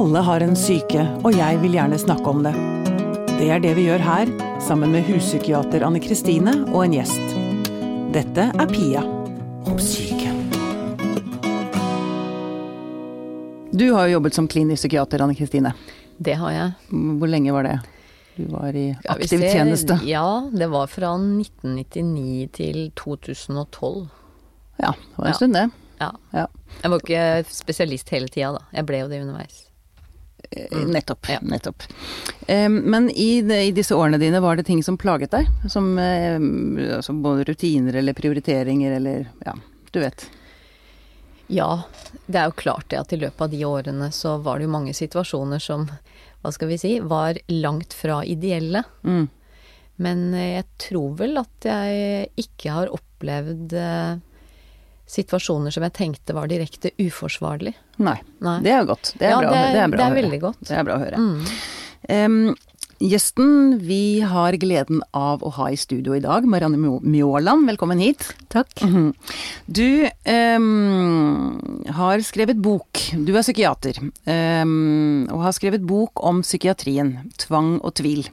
Alle har en syke, og jeg vil gjerne snakke om det. Det er det vi gjør her, sammen med huspsykiater Anne Kristine og en gjest. Dette er Pia om syke. Du har jo jobbet som klinisk psykiater, Anne Kristine. Det har jeg. Hvor lenge var det? Du var i aktiv se. tjeneste. Ja, det var fra 1999 til 2012. Ja, det var en Ja. stund det. Ja. Ja. Jeg var ikke spesialist hele tida, da. Jeg ble jo det underveis. Eh, Nettopp. Ja. nettopp. Men i, de, i disse årene dine, var det ting som plaget deg? Som altså både rutiner eller prioriteringer eller ja, du vet. Ja, det er jo klart det at i løpet av de årene så var det jo mange situasjoner som, hva skal vi si, var langt fra ideelle. Mm. Men eh, jeg tror vel at jeg ikke har opplevd eh, situasjoner som jeg tenkte var direkte uforsvarlig. Nei. Nei. Det er godt. Det er ja, bra. det, det er bra det å er høre. veldig godt. Det er bra å høre. Mm. Um, gjesten vi har gleden av å ha i studio i dag, Marianne Mjåland, velkommen hit. Takk. Mhm. Du um, har skrevet bok, du er psykiater, Um, og har skrevet bok om psykiatrien, tvang og tvil.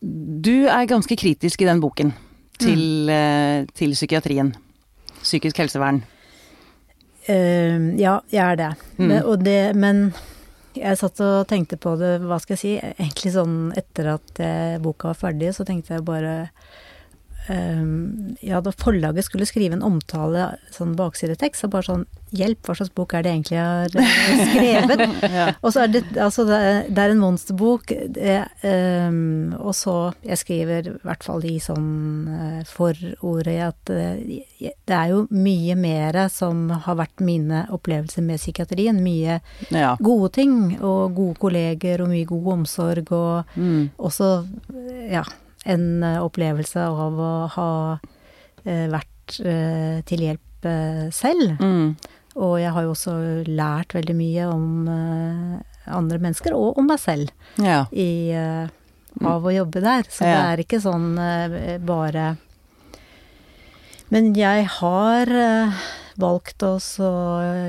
Du er ganske kritisk i den boken til, eh, til psykiatrien, psykisk helsevern. Uh, ja, jeg er det. Mm. Men, det. Men jeg satt og tenkte på det, hva skal jeg si, egentlig sånn etter at eh, boka var ferdig, så tenkte jeg bare Ja, da forlaget skulle skrive en omtale, sånn baksidetekst, så bare sånn Hjelp, hva slags bok er det egentlig jeg har eh, skrevet? Ja. Og så er det Altså, det er, en monsterbok, det, um, og så Jeg skriver i hvert fall i sånn uh, forordet at eh, det er jo mye mer som har vært mine opplevelser med psykiatrien. Mye Ja. gode ting, og gode kolleger, og mye god omsorg, og Mm. også, eh, ja, en eh, opplevelse av å ha eh, vært eh, til hjelp selv. Mm. Og jeg har jo også lært veldig mye om andre mennesker, og om meg selv, ja. i, av å jobbe der. Så det er ikke sånn bare Men jeg har valgt å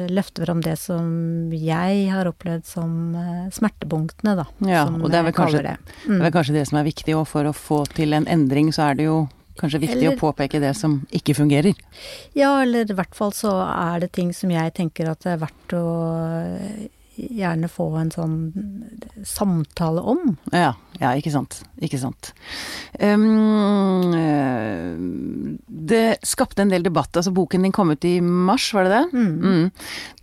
løfte fram det som jeg har opplevd som eh, smertepunktene, da. Ja, og det er vel kanskje- det. Det Mm. er kanskje det som er viktig, òg, for å få til en endring så er det jo kanskje viktig Eller- å påpeke det som ikke fungerer. Ja, eller i hvert fall så er det ting som jeg tenker at det er verdt å gjerne få en sånn samtale om. Ja, ja ikke sant. Ikke sant. Um, det skapte en del debatt. Altså boken din kom ut i mars, var det det? Mm. Mm.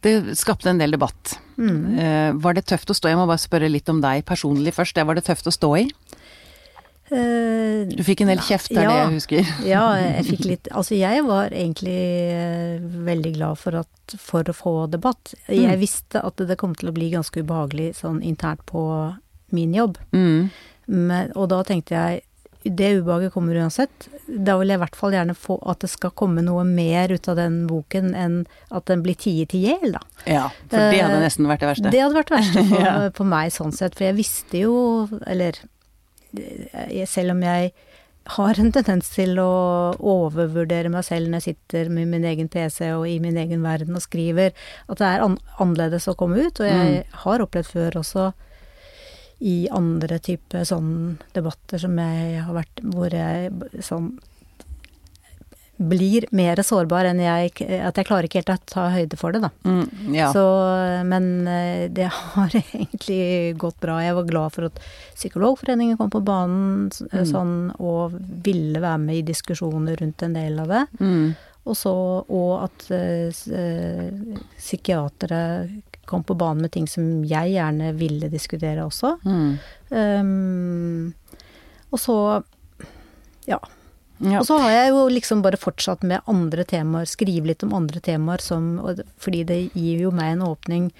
Det skapte en del debatt. Mm. Uh, var det tøft å stå i? Jeg må bare spørre litt om deg personlig først. Det var det tøft å stå i? Eh, Du fikk en del kjeft, er ja, det jeg husker. Ja, jeg fikk litt Altså, jeg var egentlig eh, veldig glad for, at, for å få debatt. Jeg Mm. visste at det kom til å bli ganske ubehagelig sånn internt på min jobb. Mm. Men, og da tenkte jeg det ubehaget kommer uansett. Da vil jeg i hvert fall gjerne få at det skal komme noe mer ut av den boken enn at den blir tiet i hjel, da. Ja, for det hadde Eh, nesten vært det verste. Det hadde vært det verste for, Ja. for, meg sånn sett, for jeg visste jo, eller selv om jeg har en tendens til å overvurdere meg selv når jeg sitter med min egen PC og i min egen verden og skriver, at det er an annerledes å komme ut. Og jeg har opplevd før også i andre type sånn debatter som jeg har vært, hvor jeg sånn blir mer sårbar enn jeg At jeg klarer ikke helt å ta høyde for det, da. Mm, ja. Så, men eh, det har egentlig gått bra. Jeg var glad for at Psykologforeningen kom på banen Mm. sånn, og ville være med i diskusjoner rundt en del av det. Mm. Og så og at uh, eh, psykiatere kom på banen med ting som jeg gjerne ville diskutere også. Mm. Um, og så ja. Ja. Og så har jeg jo liksom bare fortsatt med andre temaer, skrive litt om andre temaer som Fordi det gir jo meg en åpning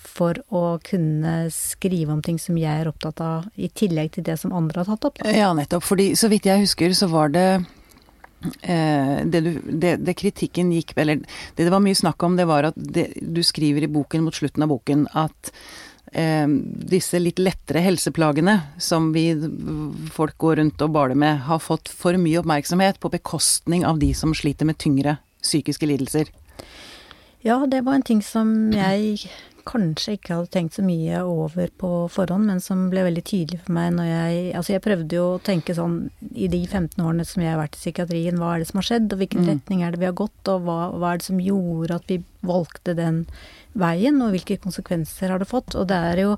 for å kunne skrive om ting som jeg er opptatt av, i tillegg til det som andre har tatt opp. Da. Ja, nettopp. Fordi så vidt jeg husker, så var det eh, det, du, det, det kritikken gikk Eller det det var mye snakk om, det var at det, du skriver i boken mot slutten av boken at disse litt lettere helseplagene som vi folk går rundt og baler med, har fått for mye oppmerksomhet på bekostning av de som sliter med tyngre psykiske lidelser. Ja, det var en ting som jeg kanskje ikke hadde tenkt så mye over på forhånd, men som ble veldig tydelig for meg når jeg Altså jeg prøvde jo å tenke sånn i de 15 årene som jeg har vært i psykiatrien, hva er det som har skjedd, og hvilken Mm. retning er det vi har gått, og hva, hva er det som gjorde at vi valgte den veien, og hvilke konsekvenser har det fått? Og det er jo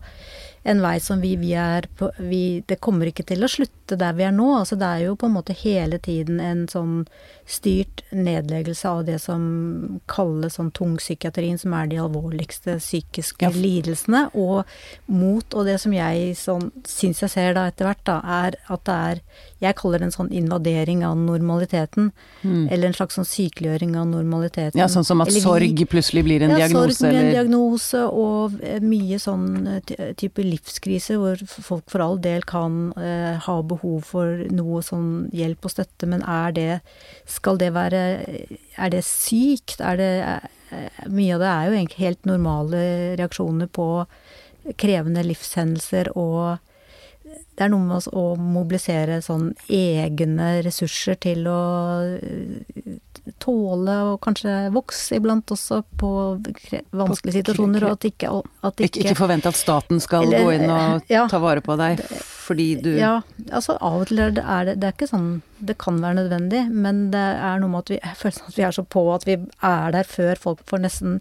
en vei som vi, vi er på vi, Det kommer ikke til å slutte der vi er nå. Altså det er jo på en måte hele tiden en sånn styrt nedleggelse av det som kalles sånn tungpsykiatrien, som er de alvorligste psykiske Ja. lidelsene. Og mot, og det som jeg sånn syns jeg ser da etter hvert, da, er at det er Jeg kaller det en sånn invadering av normaliteten. Eller en slags sånn sykeliggjøring av normaliteten. Mm. Ja, sånn som at Eller sorg plutselig blir en ja, diagnose, sorg blir en diagnose, og eh, mye sånn eh, type livskrise hvor folk for all del kan eh, ha behov for noe sånn hjelp og støtte, men er det Skal det være Er det sykt? Er det er, Mye av det er jo egentlig helt normale reaksjoner på krevende livshendelser og det er noe med oss å mobilisere sånn egne ressurser til å eh, tåle og kanskje vokse iblant også på vanskelige situasjoner, og at ikke, at ikke, ikke forvente at staten skal Eller, gå inn og ja. ta vare på deg fordi du Ja, altså av og til er det, er det Det er ikke sånn Det kan være nødvendig, men det er noe med at vi føler sånn at vi er så på at vi er der før folk får nesten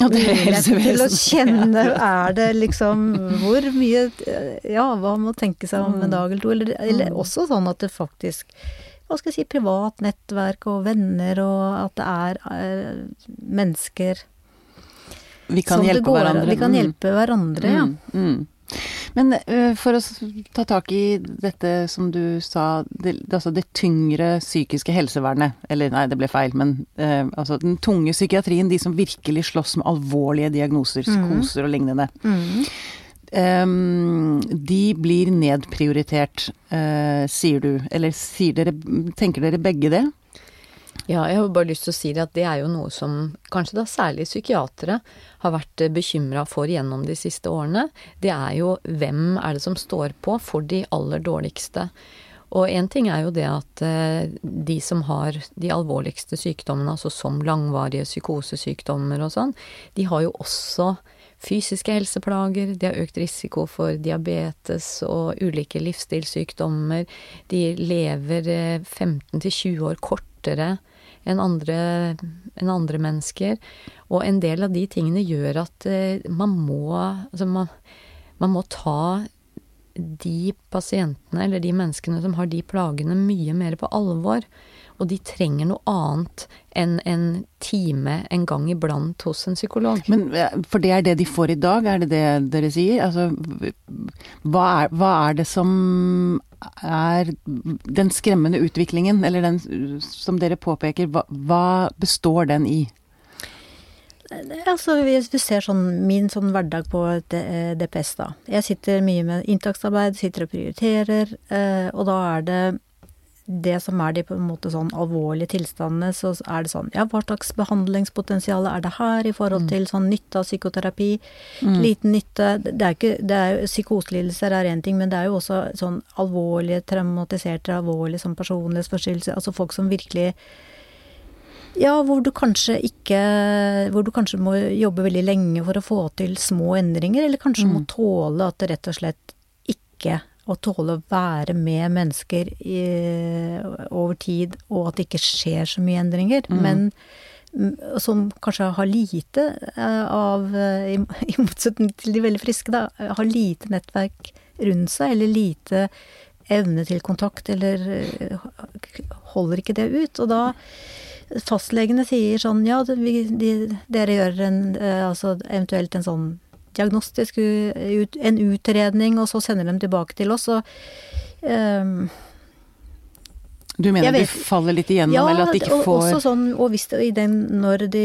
Ja, det er til å kjenne Er det liksom Hvor mye Ja, hva må tenke seg om en dag eller to? Eller, eller også sånn at det faktisk Hva skal jeg si Privat nettverk og venner, og at det er eh, mennesker Vi kan som det hjelpe går an- hverandre. Vi kan Mm. hjelpe hverandre, ja. Mm, mm. Men øh, for å ta tak i dette som du sa, det, altså det tyngre psykiske helsevernet, eller nei, det ble feil, men uh, altså den tunge psykiatrien, de som virkelig slåss med alvorlige diagnoser, psykoser og lignende, Mm. Um, de blir nedprioritert, uh, sier du. Eller sier dere, tenker dere begge det? Ja, jeg har bare lyst til å si det at det er jo noe som kanskje da særlig psykiatere har vært bekymra for gjennom de siste årene. Det er jo hvem er det som står på for de aller dårligste. Og én ting er jo det at eh, de som har de alvorligste sykdommene, altså som langvarige psykosesykdommer og sånn, de har jo også fysiske helseplager, de har økt risiko for diabetes og ulike livsstilssykdommer, de lever eh, 15-20 år kortere enn andre, enn andre mennesker. Og en del av de tingene gjør at eh, man må Altså man, man må ta de pasientene, eller de menneskene som har de plagene, mye mer på alvor. Og de trenger noe annet enn en time en gang iblant hos en psykolog. Men øh, For det er det de får i dag, er det det dere sier? Altså, hva er, hva er det som er den skremmende utviklingen, eller den som dere påpeker, hva, hva består den i? Altså, hvis du ser sånn min sånn hverdag på eh, DPS, da. Jeg sitter mye med inntaksarbeid, sitter og prioriterer, eh, og da er det det som er de på en måte sånn alvorlige tilstandene, så er det sånn Ja, hva slags behandlingspotensial er det her i forhold til sånn nytte av psykoterapi? Liten nytte Det er ikke det er Psykoselidelser er én ting, men det er jo også sånn alvorlige traumatiserte, alvorlige sånn personlighetsforstyrrelser. Altså folk som virkelig ja, hvor du kanskje ikke Hvor du kanskje må jobbe veldig lenge for å få til små endringer, eller kanskje må tåle at det rett og slett ikke Å tåle å være med mennesker i, over tid, og at det ikke skjer så mye endringer. Men mm, som kanskje har lite eh, av eh, I motsetning til de veldig friske, da. Har lite nettverk rundt seg, eller lite evne til kontakt, eller eh, holder ikke det ut. Og da Fastlegene sier sånn ja, vi, de, dere gjør en, altså eventuelt en sånn diagnostisk en utredning, og så sender de tilbake til oss. Og, ehm, Du mener vet, de faller litt igjennom, eller at de ikke får får også sånn, og hvis det, i den, når de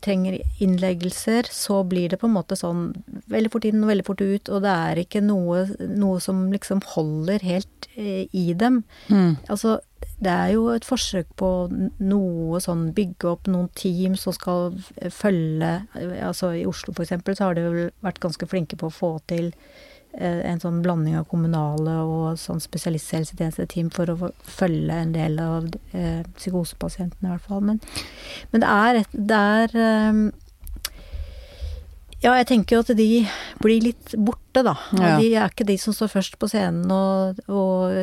trenger innleggelser, så blir det på en måte sånn veldig fort inn og veldig fort ut, og det er ikke noe, noe som liksom holder helt eh, i dem. Mm. Altså, det er jo et forsøk på noe sånn bygge opp noen team som skal følge Altså i Oslo for eksempel så har de vel vært ganske flinke på å få til eh, en sånn blanding av kommunale og sånn spesialisthelsetjenesteteam for å følge en del av eh, psykosepasientene, i hvert fall. Men, men det er, det er um, ja, jeg tenker jo at de blir litt borte, da. Ja. De er ikke de som står først på scenen og, og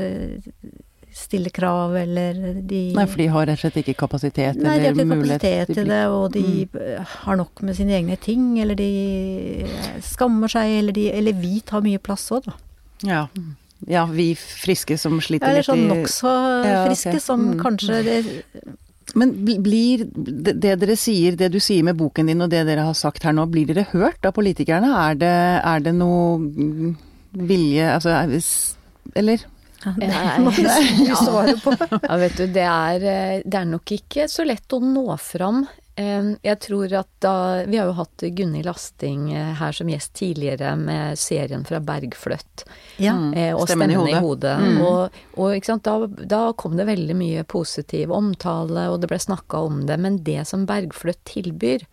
stiller krav, eller de Nei, for de har rett og slett ikke kapasitet Nei, de har ikke kapasitet til det, og de Mm. har nok med sine egne ting, eller de skammer seg, eller, de, eller vi tar mye plass òg, da. Ja. ja, vi friske som sliter litt Eller sånn i nokså Ja, friske, som Mm. kanskje det, Men blir det, det dere sier, det du sier med boken din og det dere har sagt her nå, blir dere hørt av politikerne? Er det, er det noe vilje Altså, er, eller? Ja, det du på. Ja, vet du, det er, eh, det er nok ikke så lett å nå fram. Eh, Jeg tror at da Vi har jo hatt Gunhild Lasting eh, her som gjest tidligere med serien fra Bergfløtt. Ja. Mm. og Stemmen i stemmen i hodet. hodet. Mm. Og, og ikke sant, da, da kom det veldig mye positiv omtale, og det ble snakka om det. Men det som Bergfløtt tilbyr,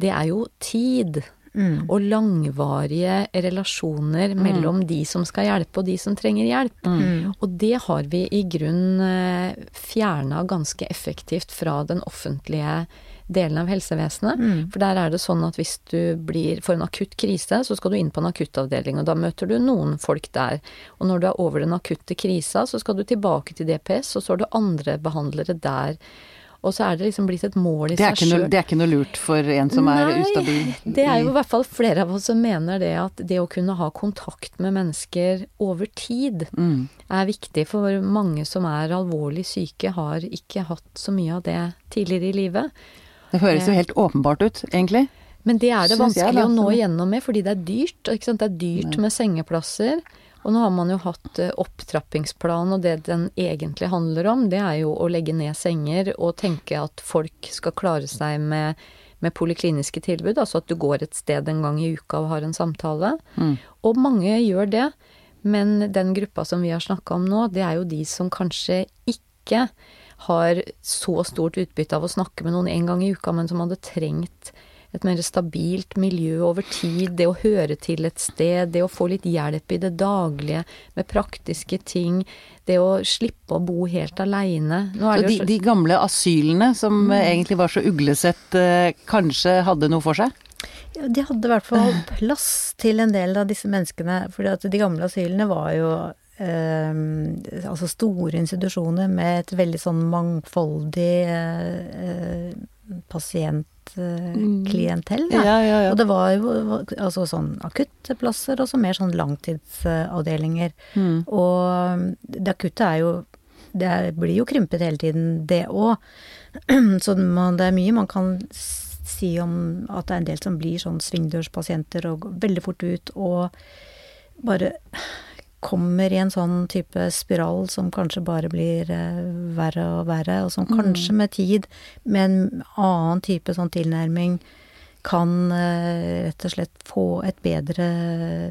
det er jo tid. Mm. Og langvarige relasjoner mellom de som skal hjelpe og de som trenger hjelp. Mm. Og det har vi i grunn eh, fjerna ganske effektivt fra den offentlige delen av helsevesenet. Mm. For der er det sånn at hvis du blir får en akutt krise, så skal du inn på en akuttavdeling, og da møter du noen folk der. Og når du er over den akutte krisa, så skal du tilbake til DPS, og så har du andre behandlere der. Og så er det liksom blitt et mål i er, seg sjøl. det er ikke noe lurt for en som er Nei, ustabil? Det er jo i hvert fall flere av oss som mener det at det å kunne ha kontakt med mennesker over tid mm. er viktig, for mange som er alvorlig syke har ikke hatt så mye av det tidligere i livet. Det høres jo helt åpenbart ut, egentlig. Men det er det Synes jeg, vanskelig da, å nå igjennom med, fordi det er dyrt. Ikke sant? Det er dyrt med sengeplasser. Og nå har man jo hatt eh, opptrappingsplan, og det den egentlig handler om, det er jo å legge ned senger og tenke at folk skal klare seg med, med polikliniske tilbud, altså at du går et sted en gang i uka og har en samtale. Mm. Og mange gjør det, men den gruppa som vi har snakka om nå, det er jo de som kanskje ikke har så stort utbytte av å snakke med noen en gang i uka, men som hadde trengt et mer stabilt miljø over tid, det å høre til et sted, det å få litt hjelp i det daglige med praktiske ting, det å slippe å bo helt aleine. De, så de gamle asylene som Mm. egentlig var så uglesett, eh, kanskje hadde noe for seg? Ja, de hadde i hvert fall plass til en del av disse menneskene. For de gamle asylene var jo altså store institusjoner med et veldig sånn mangfoldig eh, pasientklientell. da. Ja, ja, ja. Og det var jo altså sånn akutte plasser, og så mer sånn langtidsavdelinger. Mm. Og det akutte er jo Det blir jo krympet hele tiden, det òg. Så man, det er mye man kan si om at det er en del som blir sånn svingdørspasienter og går veldig fort ut og bare kommer i en sånn type spiral som kanskje bare blir eh, verre og verre, og som kanskje med tid, med en annen type sånn tilnærming, kan eh, rett og slett få et bedre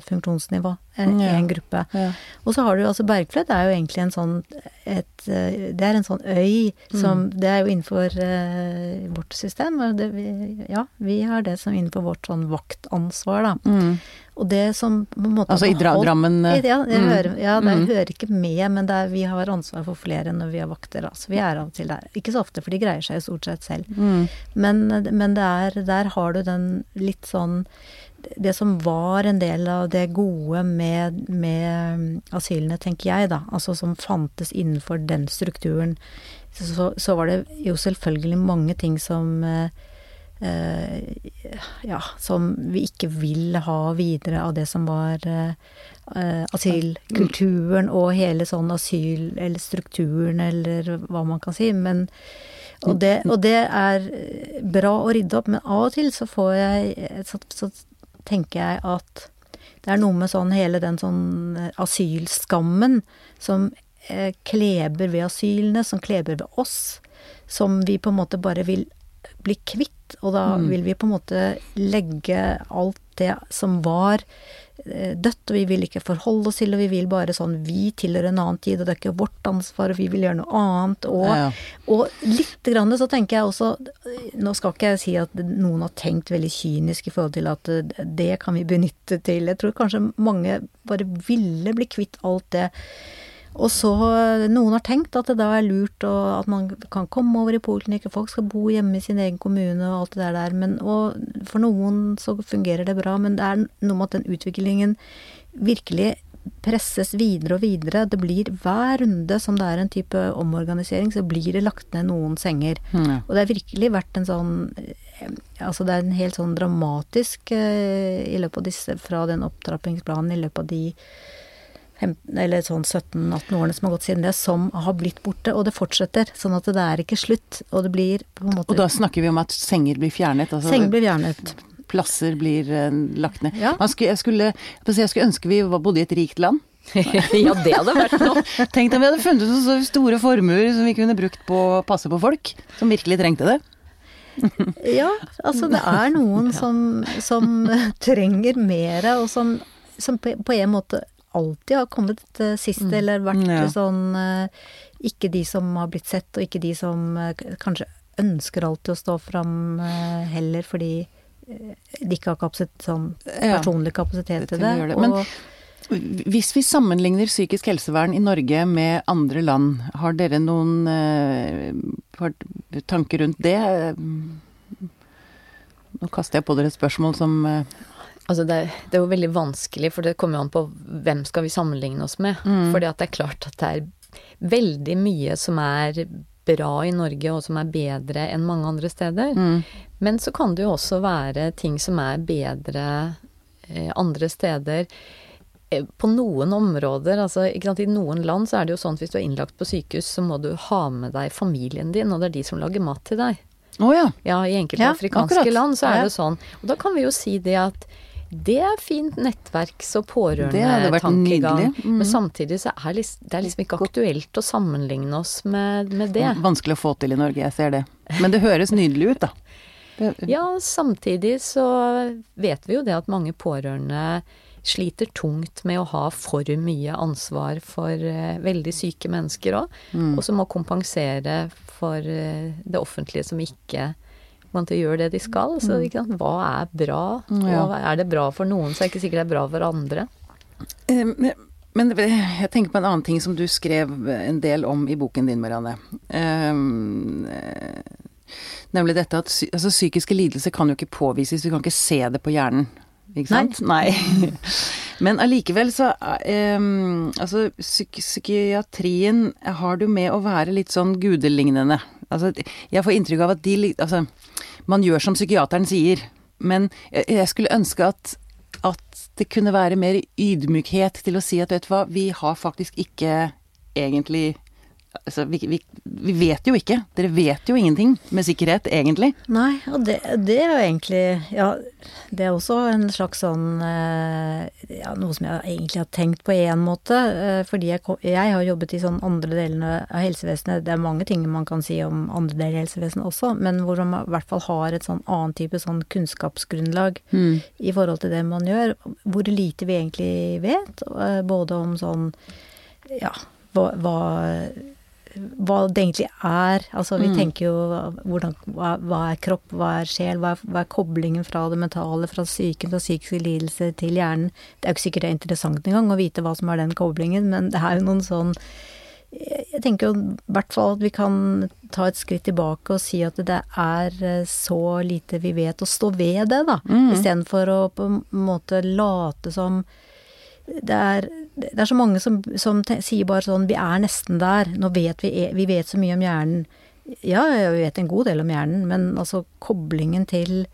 funksjonsnivå enn Ja. en gruppe. Ja. Og så har du altså Bergfløt er jo egentlig en sånn et, eh, Det er en sånn øy som Det er jo innenfor eh, vårt system. Og det, vi, ja, vi har det som innenfor vårt sånn vaktansvar, da. Mm. Og det som på en måte Altså i Dra Drammen eh, ja, det mm. hører, ja, det Mm. hører ikke med, men er, vi har ansvar for flere når vi har vakter. Altså. Vi er av og til der. Ikke så ofte, for de greier seg jo stort sett selv. Mm. Men, men det er, der har du den litt sånn Det som var en del av det gode med, med asylene, tenker jeg, da. Altså som fantes innenfor den strukturen. Så, så var det jo selvfølgelig mange ting som eh, ja, som vi ikke vil ha videre av det som var eh, eh, asylkulturen og hele sånn asyl- eller strukturen, eller hva man kan si. Men og det, og det er bra å rydde opp, men av og til så får jeg Så, så tenker jeg at det er noe med sånn hele den sånn asylskammen som eh, kleber ved asylene, som kleber ved oss, som vi på en måte bare vil bli kvitt. Og da vil vi på en måte legge alt det som var eh, dødt, og vi vil ikke forholde oss til, og vi vil bare sånn Vi tilhører en annen tid, og det er ikke vårt ansvar, og vi vil gjøre noe annet. Og, Ja. og litt grann så tenker jeg også Nå skal ikke jeg si at noen har tenkt veldig kynisk i forhold til at eh, det kan vi benytte til Jeg tror kanskje mange bare ville bli kvitt alt det. Og så Noen har tenkt at det da er lurt og at man kan komme over i poliklinikk, folk skal bo hjemme i sin egen kommune og alt det der der. Men, og for noen så fungerer det bra, men det er noe med at den utviklingen virkelig presses videre og videre. Det blir hver runde som det er en type omorganisering, så blir det lagt ned noen senger. Mm. Og det har virkelig vært en sånn eh, Altså det er en helt sånn dramatisk eh, i løpet av disse Fra den opptrappingsplanen i løpet av de 15, eller sånn 17-18 årene som har gått siden det, som har blitt borte. Og det fortsetter. Sånn at det er ikke slutt. Og det blir på en måte Og da snakker vi om at senger blir fjernet. Altså Senger blir fjernet. plasser blir uh, lagt ned. Ja. Skulle, jeg, skulle, jeg skulle ønske vi bodde i et rikt land. ja, det hadde vært noe. Tenk om vi hadde funnet så store formuer som vi kunne brukt på å passe på folk som virkelig trengte det. Ja, altså det er noen som, som trenger mer, og som, som på på en måte alltid har kommet sist, mm. eller vært Ja. sånn eh, Ikke de som har blitt sett, og ikke de som eh, kanskje ønsker alltid å stå fram eh, heller, fordi eh, de ikke har kapasitet, sånn personlig kapasitet Til det. det. Men- Hvis vi sammenligner psykisk helsevern i Norge med andre land, har dere noen eh, tanker rundt det? Nå kaster jeg på dere et spørsmål som eh, Altså det, er- det er jo veldig vanskelig, for det kommer jo an på hvem skal vi sammenligne oss med. Mm. Fordi at det er klart at det er veldig mye som er bra i Norge, og som er bedre enn mange andre steder. mm, Men så kan det jo også være ting som er bedre eh, andre steder. Eh, På noen områder, altså ikke sant, i noen land så er det jo sånn at hvis du er innlagt på sykehus, så må du ha med deg familien din, og det er de som lager mat til deg. Å ja. Ja, i enkelte Ja, afrikanske akkurat. land så er det sånn. Og da kan vi jo si det at det er fint nettverks- og pårørendetankegang. Mhm. Men samtidig så er lis- det er liksom ikke aktuelt å sammenligne oss med, med det. Vanskelig å få til i Norge, jeg ser det. Men det høres nydelig ut, da. Det, Ja, samtidig så vet vi jo det at mange pårørende sliter tungt med å ha for mye ansvar for uh, veldig syke mennesker òg, Mm. og som må kompensere for uh, det offentlige som ikke på til å gjøre det de skal. Så sant? hva er bra? Mm. Og er det bra for noen, så er det ikke sikkert det er bra for andre. Eh, Men men jeg tenker på en annen ting som du skrev en del om i boken din, Marianne. Um, nemlig dette at altså, psykiske lidelser kan jo ikke påvises, du kan ikke se det på hjernen. Ikke sant? Nei. Men allikevel så um, Altså, psyk psykiatrien har du med å være litt sånn gudelignende. Altså, jeg får inntrykk av at de Altså, man gjør som psykiateren sier, men jeg, skulle ønske at at det kunne være mer ydmykhet til å si at vet du hva, vi har faktisk ikke egentlig Altså, vi, vi, vi vet jo ikke. Dere vet jo ingenting med sikkerhet, egentlig. Nei, og det, det er jo egentlig Ja, det er også en slags sånn eh, Ja, noe som jeg egentlig har tenkt på én måte. eh, Fordi jeg, jeg har jobbet i sånn andre delene av helsevesenet. Det er mange ting man kan si om andre deler av helsevesenet også, men hvor man i hvert fall har et sånn annen type sånn kunnskapsgrunnlag i forhold til det man gjør. Hvor lite vi egentlig vet, eh, både om sånn Ja, hva, hva hva det egentlig er. Altså vi Mm. tenker jo hvordan, hva, hva er kropp, hva er sjel, hva er, hva er koblingen fra det mentale, fra psyken, og psykiske lidelser til hjernen. Det er jo ikke sikkert det er interessant engang å vite hva som er den koblingen, men det er jo noen sånn Jeg tenker jo i hvert fall at vi kan ta et skritt tilbake og si at det er eh, så lite vi vet, og stå ved det, da. Mm. Istedenfor å på en måte late som det er, det er så mange som, som sier bare sånn Vi er nesten der. Nå vet vi e- Vi vet så mye om hjernen. Ja, vi vet en god del om hjernen, men altså koblingen til,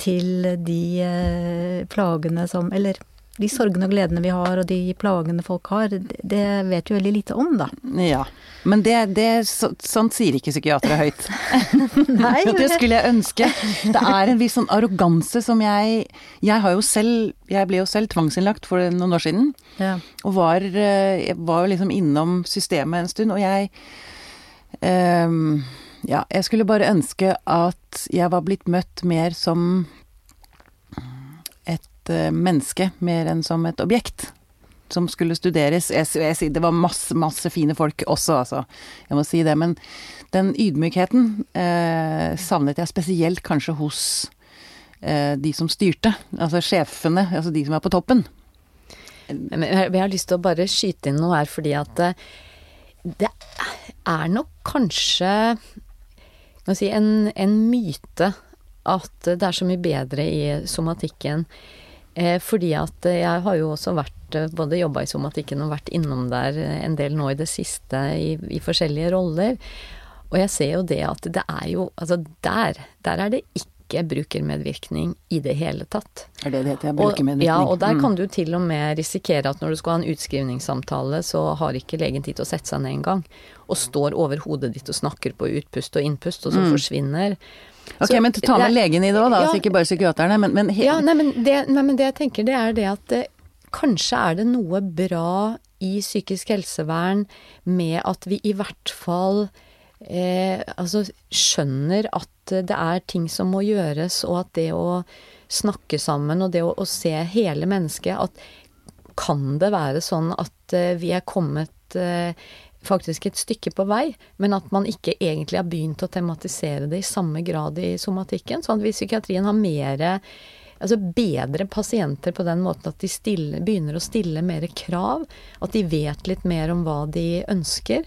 til de eh, plagene som Eller de sorgene og gledene vi har, og de plagene folk har, det, vet vi veldig lite om, da. Ja. Men det, det så, sånt sier ikke psykiatere høyt. Nei, det skulle jeg ønske. Det er en viss sånn arroganse som jeg Jeg har jo selv Jeg ble jo selv tvangsinnlagt for noen år siden. ja. Og var, eh, var liksom innom systemet en stund, og jeg um, Ja, jeg skulle bare ønske at jeg var blitt møtt mer som eh, menneske mer enn som et objekt. Som skulle studeres. Jeg, jeg, det var masse, masse fine folk også, altså. Jeg må si det. Men den ydmykheten eh, savnet jeg spesielt kanskje hos eh, de som styrte. Altså sjefene, altså de som er på toppen. Men jeg har lyst til å bare skyte inn noe her, fordi at eh, det er nok kanskje si, en, en, myte at det er så mye bedre i somatikken. Eh, fordi at jeg har jo også vært eh, både jobba i somatikken og vært innom der en del nå i det siste i, i forskjellige roller. Og jeg ser jo det at det er jo Altså der, der er det ikke ikke brukermedvirkning i det hele tatt. Er det det heter? Brukermedvirkning. Og, ja, og der mm. kan du til og med risikere at når du skal ha en utskrivningssamtale, så har ikke legen tid til å sette seg ned engang. Og står over hodet ditt og snakker på utpust og innpust, og så mm. forsvinner. Ok, så, men ta med legen i det òg, da. Ja, altså ikke bare psykiaterne, men, men Ja, nei men, det, nei men, det, jeg tenker, det er det at det, kanskje er det noe bra i psykisk helsevern med at vi i hvert fall eh, altså skjønner at det er ting som må gjøres, og at det å snakke sammen og det å, å se hele mennesket At kan det være sånn at eh, vi er kommet eh, faktisk et stykke på vei, men at man ikke egentlig har begynt å tematisere det i samme grad i somatikken. Sånn at hvis psykiatrien har mer Altså bedre pasienter på den måten at de stille, begynner å stille mer krav. At de vet litt mer om hva de ønsker.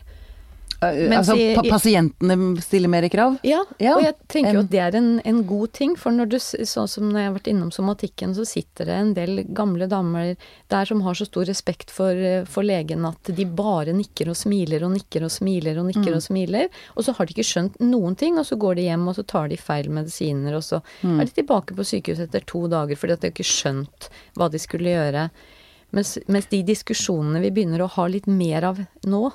Mens altså pa pasientene stiller mer krav? Ja, ja, og jeg tenker jo at det er en, en, god ting. For når du, sånn som når jeg har vært innom somatikken, så sitter det en del gamle damer der som har så stor respekt for, for legen at de bare nikker og smiler og nikker og smiler og nikker mm. og smiler. Og så har de ikke skjønt noen ting, og så går de hjem og så tar de feil medisiner, og så mm. er de tilbake på sykehuset etter to dager fordi at de ikke skjønt hva de skulle gjøre. Mens, mens de diskusjonene vi begynner å ha litt mer av nå,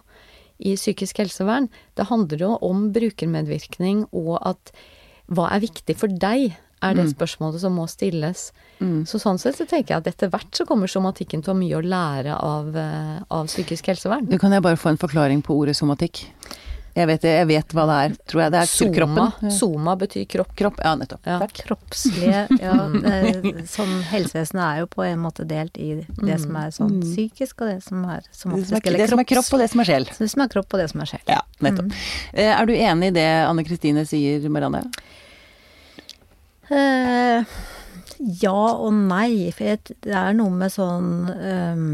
i psykisk helsevern. Det handler jo om brukermedvirkning og at hva er viktig for deg, er det mm. spørsmålet som må stilles. Mm. Så sånn sett så tenker jeg at etter hvert så kommer somatikken til å ha mye å lære av, eh, av psykisk helsevern. Du kan jeg bare få en forklaring på ordet somatikk? Jeg vet, jeg vet, hva det er, tror jeg. Det er Soma. kroppen. Soma betyr kropp. Kropp, ja nettopp. Ja. Takk. Kroppslige Ja, sånn helsevesenet er jo på en måte delt i det som er sånn mm. psykisk, og det som er somatisk. Det, det som er kropp, og det som er sjel. Det som er kropp, og det som er sjel. Ja, nettopp. Mm. Eh, er du enig i det Anne Kristine sier, Marianne? Uh, ja og nei. For det er noe med sånn um,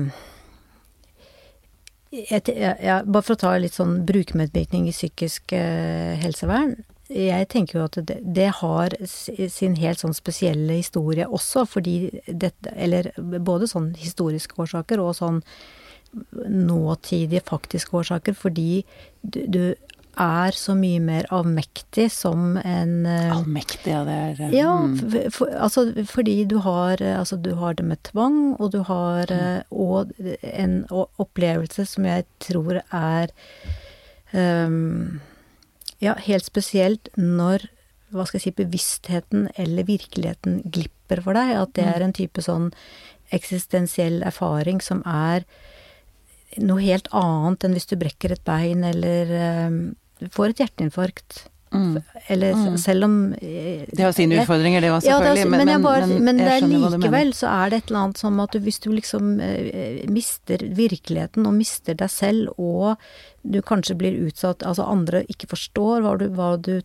jeg, jeg, bare for å ta litt sånn brukermedvirkning i psykisk eh, helsevern. Jeg tenker jo at det, det, har sin helt sånn spesielle historie også, fordi dette Eller både sånn historiske årsaker og sånn nåtidige faktiske årsaker, fordi du, du er så mye mer avmektig som en uh, Avmektig, ja det er mm. Ja, for, for, altså fordi du har eh, Altså du har det med tvang, og du har mm. Og en opplevelse som jeg tror er um, Ja, helt spesielt når hva skal jeg si, bevisstheten eller virkeligheten glipper for deg. At det mm. er en type sånn eksistensiell erfaring som er noe helt annet enn hvis du brekker et bein eller um, får et hjerteinfarkt. Mm. Eller mm. selv om eh, Det har sine utfordringer, det var selvfølgelig. Ja, det, men, men, bare, men, men det er likevel så er det et eller annet som at du, hvis du liksom eh, mister virkeligheten og mister deg selv, og du kanskje blir utsatt Altså andre ikke forstår hva du, hva du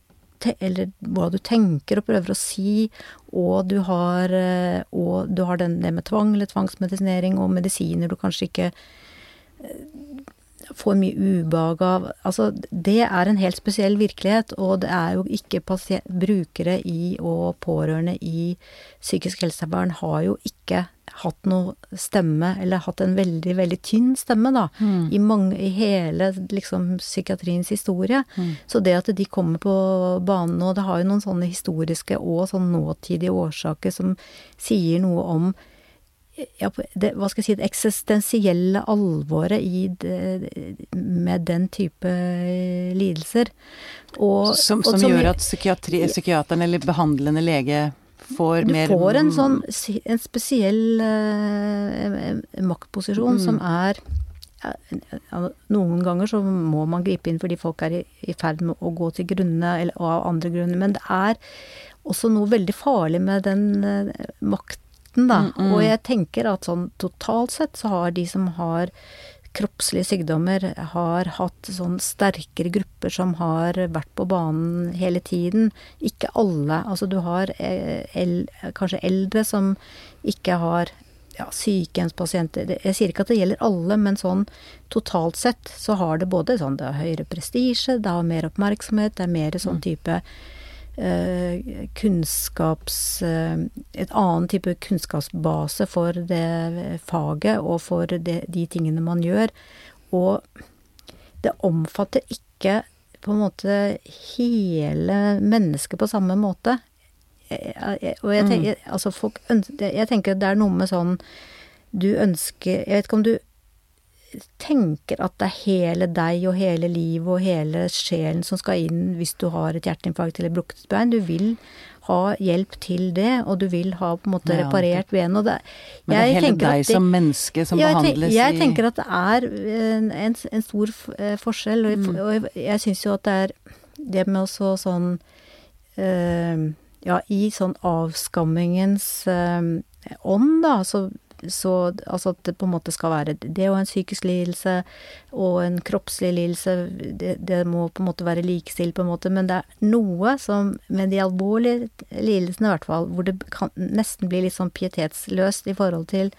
eller hva du tenker og prøver å si, og du har, eh, og du har den, det med tvang eller tvangsmedisinering og medisiner du kanskje ikke eh, får mye ubehag av Altså, det er en helt spesiell virkelighet, og det er jo ikke brukere i og pårørende i psykisk helsevern har jo ikke hatt noe stemme, eller hatt en veldig, veldig tynn stemme, da, mm. i, mange, i hele liksom psykiatriens historie. Mm. Så det at de kommer på banen nå, det har jo noen sånne historiske og sånn nåtidige årsaker som sier noe om ja, det, hva skal jeg si, det eksistensielle alvoret i det, med den type lidelser. Og, som, som, og som gjør at psykiateren eller behandlende lege får du mer Du får en sånn en spesiell uh, maktposisjon mm. som er ja, noen ganger så må man gripe inn fordi folk er i, i ferd med å gå til grunne, eller av andre grunner. Men det er også noe veldig farlig med den uh, makt midten, da. Og jeg tenker at sånn totalt sett så har de som har kroppslige sykdommer, har hatt sånn sterkere grupper som har vært på banen hele tiden. Ikke alle. Altså du har eh, el, kanskje eldre som ikke har ja, sykehjemspasienter Jeg sier ikke at det gjelder alle, men sånn totalt sett så har det både sånn det har høyere prestisje, det har mer oppmerksomhet, det er mer sånn type eh, kunnskaps eh, Et annen type kunnskapsbase for det faget og for det, de tingene man gjør. Og det omfatter ikke på en måte hele mennesket på samme måte. Og jeg tenker, altså folk jeg tenker det er noe med sånn Du ønsker Jeg vet ikke om du tenker at det er hele deg og hele livet og hele sjelen som skal inn hvis du har et hjerteinfarkt eller brukket bein. Du vil ha hjelp til det, og du vil ha på en måte reparert benet. Men det er hele deg det, som menneske som Ja, behandles jeg tenker at det er en, en, en stor eh, forskjell, og, Mm. og jeg, jeg syns jo at det er det med også sånn øh, Ja, i sånn avskammingens øh, ånd, da, så, så altså at det på en måte skal være det er jo en psykisk lidelse og en kroppslig lidelse, det, det må på en måte være likestilt, på en måte, men det er noe som med de alvorlige lidelsene, i hvert fall, hvor det kan nesten blir litt sånn pietetsløst i forhold til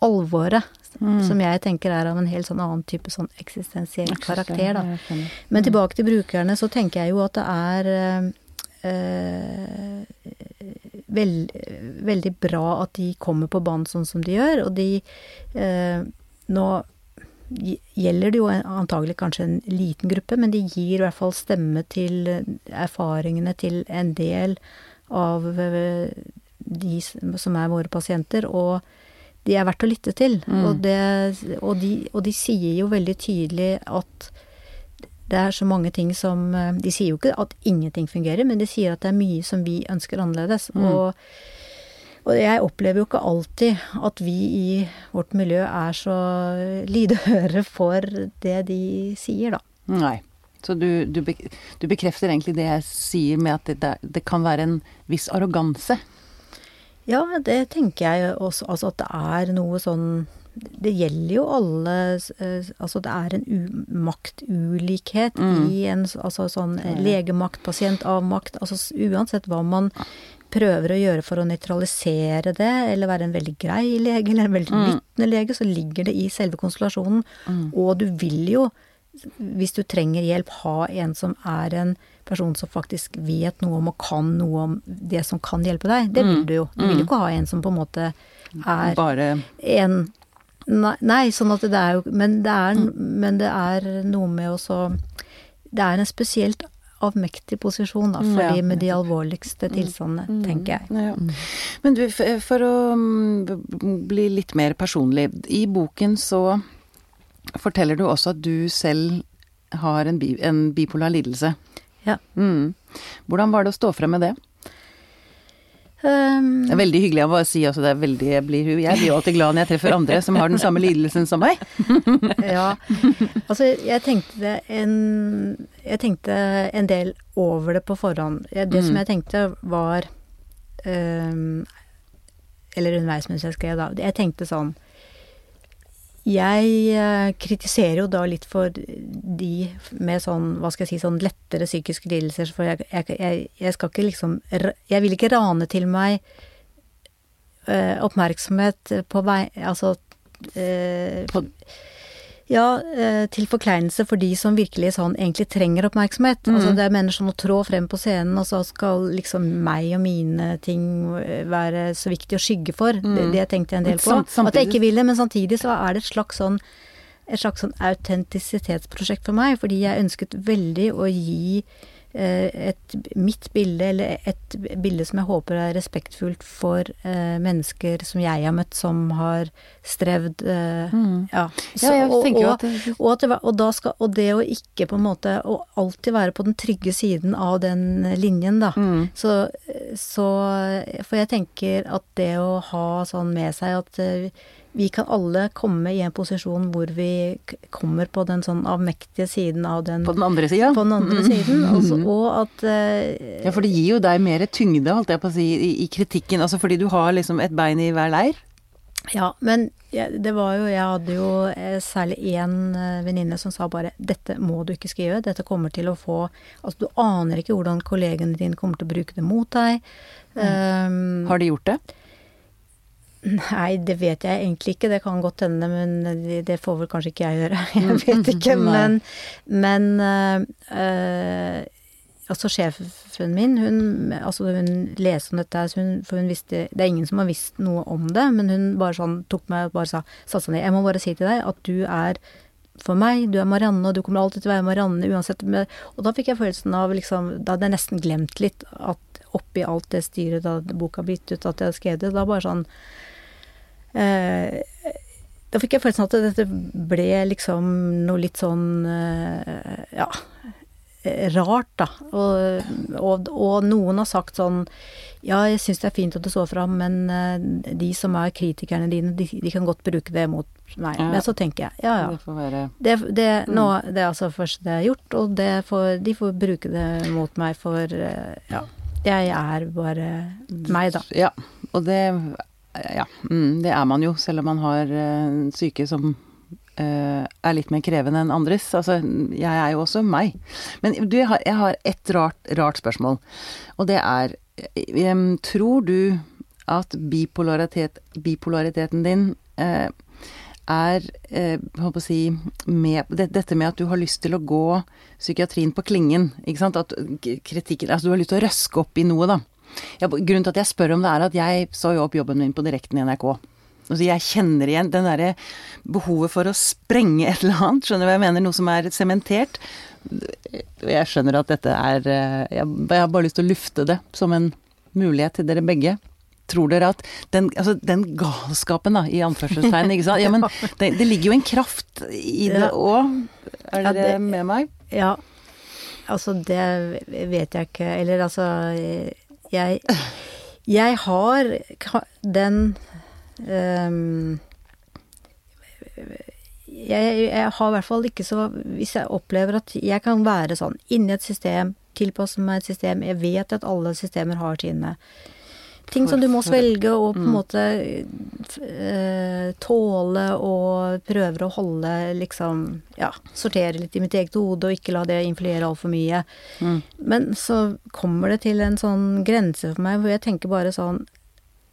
alvoret, som jeg tenker er av en helt sånn annen type sånn eksistensiell karakter, da. Men tilbake til brukerne, så tenker jeg jo at det er eh, vel, veldig bra at de kommer på banen sånn som de gjør, og de eh, Nå gjelder det jo antagelig kanskje en liten gruppe, men de gir i hvert fall stemme til erfaringene til en del av eh, de som er våre pasienter, og de er verdt å lytte til. Og, det, og, de, og de sier jo veldig tydelig at det er så mange ting som eh, De sier jo ikke at ingenting fungerer, men de sier at det er mye som vi ønsker annerledes. Og, og jeg opplever jo ikke alltid at vi i vårt miljø er så lydhøre for det de sier, da. Nei. Så du, du, du bekrefter egentlig det jeg sier med at det, det, det kan være en viss arroganse. Ja, det tenker jeg også. Altså at det er noe sånn Det gjelder jo alle eh, Altså det er en u maktulikhet i en altså sånn legemakt, pasientavmakt. Altså uansett hva man prøver å gjøre for å nøytralisere det, eller være en veldig grei lege, eller en veldig lyttende lege, så ligger det i selve konstellasjonen. Og du vil jo, hvis du trenger hjelp, ha en som er en person som faktisk vet noe om og kan noe om det som kan hjelpe deg. Det vil du jo. Du vil jo ikke ha en som på en måte er Bare en Nei, nei sånn at det er jo Men det er, men det er noe med også Det er en spesielt avmektig posisjon, da, for Ja. de med de alvorligste tilstandene, tenker jeg. Ja. Men du, for å mm, bli litt mer personlig. I boken så forteller du også at du selv har en, bi en bipolar lidelse. Ja. Mm. Hvordan var det å stå frem med det? Um, Det er veldig hyggelig å si også er veldig Jeg blir, jeg blir jo alltid glad når jeg treffer andre som har den samme lidelsen som meg. ja. Altså, jeg tenkte en Jeg tenkte en del over det på forhånd. Det Det som jeg tenkte var um, Eller underveis mens jeg skrev, da. Jeg tenkte sånn Jeg eh, kritiserer jo da litt for de med sånn, hva skal jeg si, sånn lettere psykiske lidelser, for jeg, jeg, jeg, skal ikke liksom Jeg vil ikke rane til meg eh, oppmerksomhet på vei Altså eh, På- ja, eh, til forkleinelse for de som virkelig sånn egentlig trenger oppmerksomhet. Altså det er mennesker som må trå frem på scenen, og så skal liksom meg og mine ting eh, være så viktig å skygge for. Det, det tenkte jeg en del på. Samtidig- At jeg ikke vil det, men samtidig så er det et slags sånn et slags sånn autentisitetsprosjekt for meg, fordi jeg ønsket veldig å gi et mitt bilde, eller et bilde som jeg håper er respektfullt for eh, mennesker som jeg har møtt, som har strevd eh, Ja, Ja, og, og, at det- og, at det, var- og, skal, og det å ikke på en måte Å alltid være på den trygge siden av den linjen, da. Så, så For jeg tenker at det å ha sånn med seg at eh, vi kan alle komme i en posisjon hvor vi kommer på den sånn avmektige siden av den På den andre sida? på den andre siden. Altså, og at uh, Ja, for det gir jo deg mer tyngde, holdt jeg på å si, i, i kritikken. Altså fordi du har liksom et bein i hver leir. Ja, men det var jo Jeg hadde jo eh, særlig én eh, venninne som sa bare 'Dette må du ikke skrive. Dette kommer til å få Altså, du aner ikke hvordan kollegene dine kommer til å bruke det mot deg. Um, Har de gjort det? Nei, det vet jeg egentlig ikke. Det kan godt hende, men det, får vel kanskje ikke jeg gjøre. Jeg vet ikke. Men, men øh, altså sjefen min, hun, altså hun leste om dette, hun, for hun visste Det er ingen som har visst noe om det, men hun bare sånn tok meg og bare sa satte ned. Jeg må bare si til deg at du er for meg, du er Marianne, og du kommer alltid til å være Marianne uansett. Og da fikk jeg følelsen av liksom Da hadde jeg nesten glemt litt at oppi alt det styret da boka ble gitt ut, at jeg hadde skrevet det. Da bare sånn eh, Da fikk jeg følelsen av at dette ble liksom noe litt sånn eh, Ja rart, da. Og, og, og noen har sagt sånn Ja, jeg syns det er fint at du står fram, men eh, de som er kritikerne dine, de, de kan godt bruke det mot meg. Ja. Men så tenker jeg ja ja. Det får være Det, det, nå, det er altså først det er gjort, og det får, de får bruke det mot meg for eh, Ja. Jeg er bare meg, da. Ja, og det Ja, mm, det er man jo, selv om man har eh, syke som er litt mer krevende enn andres. Altså, jeg er jo også meg. Men du, jeg har, jeg har et rart, rart spørsmål, og det er Tror du at bipolaritet, bipolariteten din eh, er eh, på å si med, det, Dette med at du har lyst til å gå psykiatrien på klingen. Ikke sant? At kritikken Altså du har lyst til å røske opp i noe, da. Ja, grunnen til at jeg spør om det, er at jeg så jo opp jobben min på direkten i NRK. Altså jeg kjenner igjen den derre behovet for å sprenge et eller annet, skjønner du hva jeg mener? Noe som er sementert. Jeg skjønner at dette er eh, Jeg har bare lyst til å lufte det som en mulighet til dere begge. Tror dere at den, altså den galskapen, da, i anførselstegn, ikke sant. Ja, men det, det ligger jo en kraft i det Ja. òg. Er Ja, dere det- med meg? Ja, altså det vet jeg ikke. Eller altså Jeg, jeg har den jeg, jeg har i hvert fall ikke så Hvis jeg opplever at jeg kan være sånn inni et system, tilpasse meg et system Jeg vet at alle systemer har sine ting som du må svelge og på en måte eh, tåle og prøver å holde liksom Ja, sortere litt i mitt eget hode og ikke la det influere altfor mye. Mm. Men så kommer det til en sånn grense for meg hvor jeg tenker bare sånn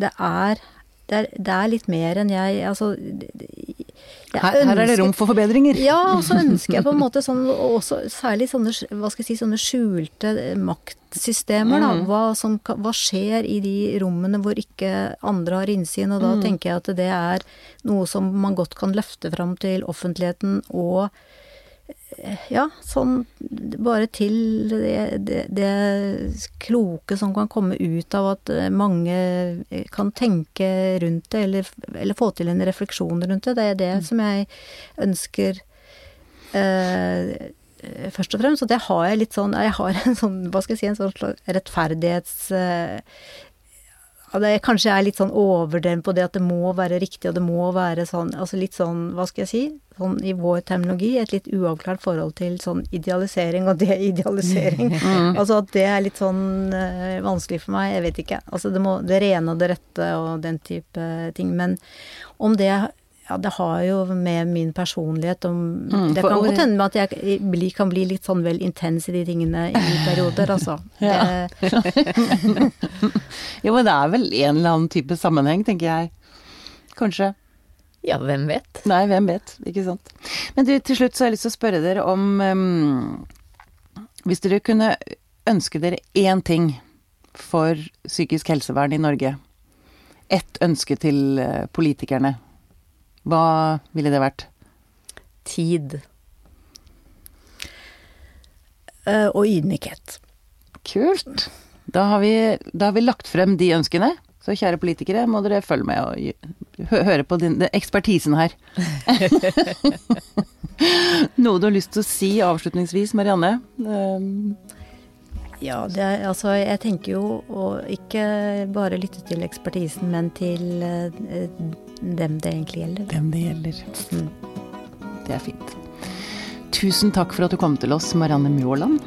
Det er det er, det er litt mer enn jeg Altså jeg Her, her er det rom for forbedringer. ja, og så ønsker jeg på en måte sånn, også særlig sånne, hva skal jeg si, sånne skjulte maktsystemer, da. Mm. Hva, som, hva skjer i de rommene hvor ikke andre har innsyn, og da Mm. tenker jeg at det er noe som man godt kan løfte fram til offentligheten og eh, ja, sånn bare til det, det, det kloke som kan komme ut av at eh, mange eh, kan tenke rundt det, eller, eller få til en refleksjon rundt det. Det er det som jeg ønsker eh, først og fremst. Og det har jeg litt sånn Jeg har en sånn, hva skal jeg si, en sånn rettferdighets... eh, det kanskje er litt sånn overdreven på det at det må være riktig, og det må være sånn Altså litt sånn, hva skal jeg si, sånn i vår terminologi, et litt uavklart forhold til sånn idealisering og deidealisering. Altså at det er litt sånn eh, vanskelig for meg, jeg vet ikke. Altså det må Det rene og det rette og den type ting. Men om det ja, det har jo med min personlighet om Mm, Det kan godt hende at jeg bli, kan bli litt sånn vel intens i de tingene i perioder, altså. Ja. Jo, men det er vel en eller annen type sammenheng, tenker jeg. Kanskje. Ja, hvem vet? Nei, hvem vet, ikke sant. Men du, til slutt så har jeg lyst til å spørre dere om um, Hvis dere kunne ønske dere én ting for psykisk helsevern i Norge, ett ønske til eh, politikerne, hva ville det vært? Tid. eh, og ydmykhet. Kult. Da har, vi, da har vi lagt frem de ønskene. Så kjære politikere, må dere følge med og høre på din, ekspertisen her. Noe du har lyst til å si avslutningsvis, Marianne? Um, Ja, det er, altså jeg tenker jo å ikke bare lytte til ekspertisen, men til eh, dem det egentlig gjelder. Dem det gjelder. Mm. Det er fint. Tusen takk for at du kom til oss, Marianne Mjåland.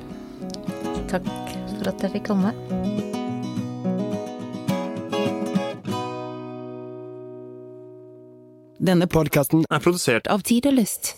Takk for at jeg fikk komme. Denne Podkasten er produsert av Tid og Lyst.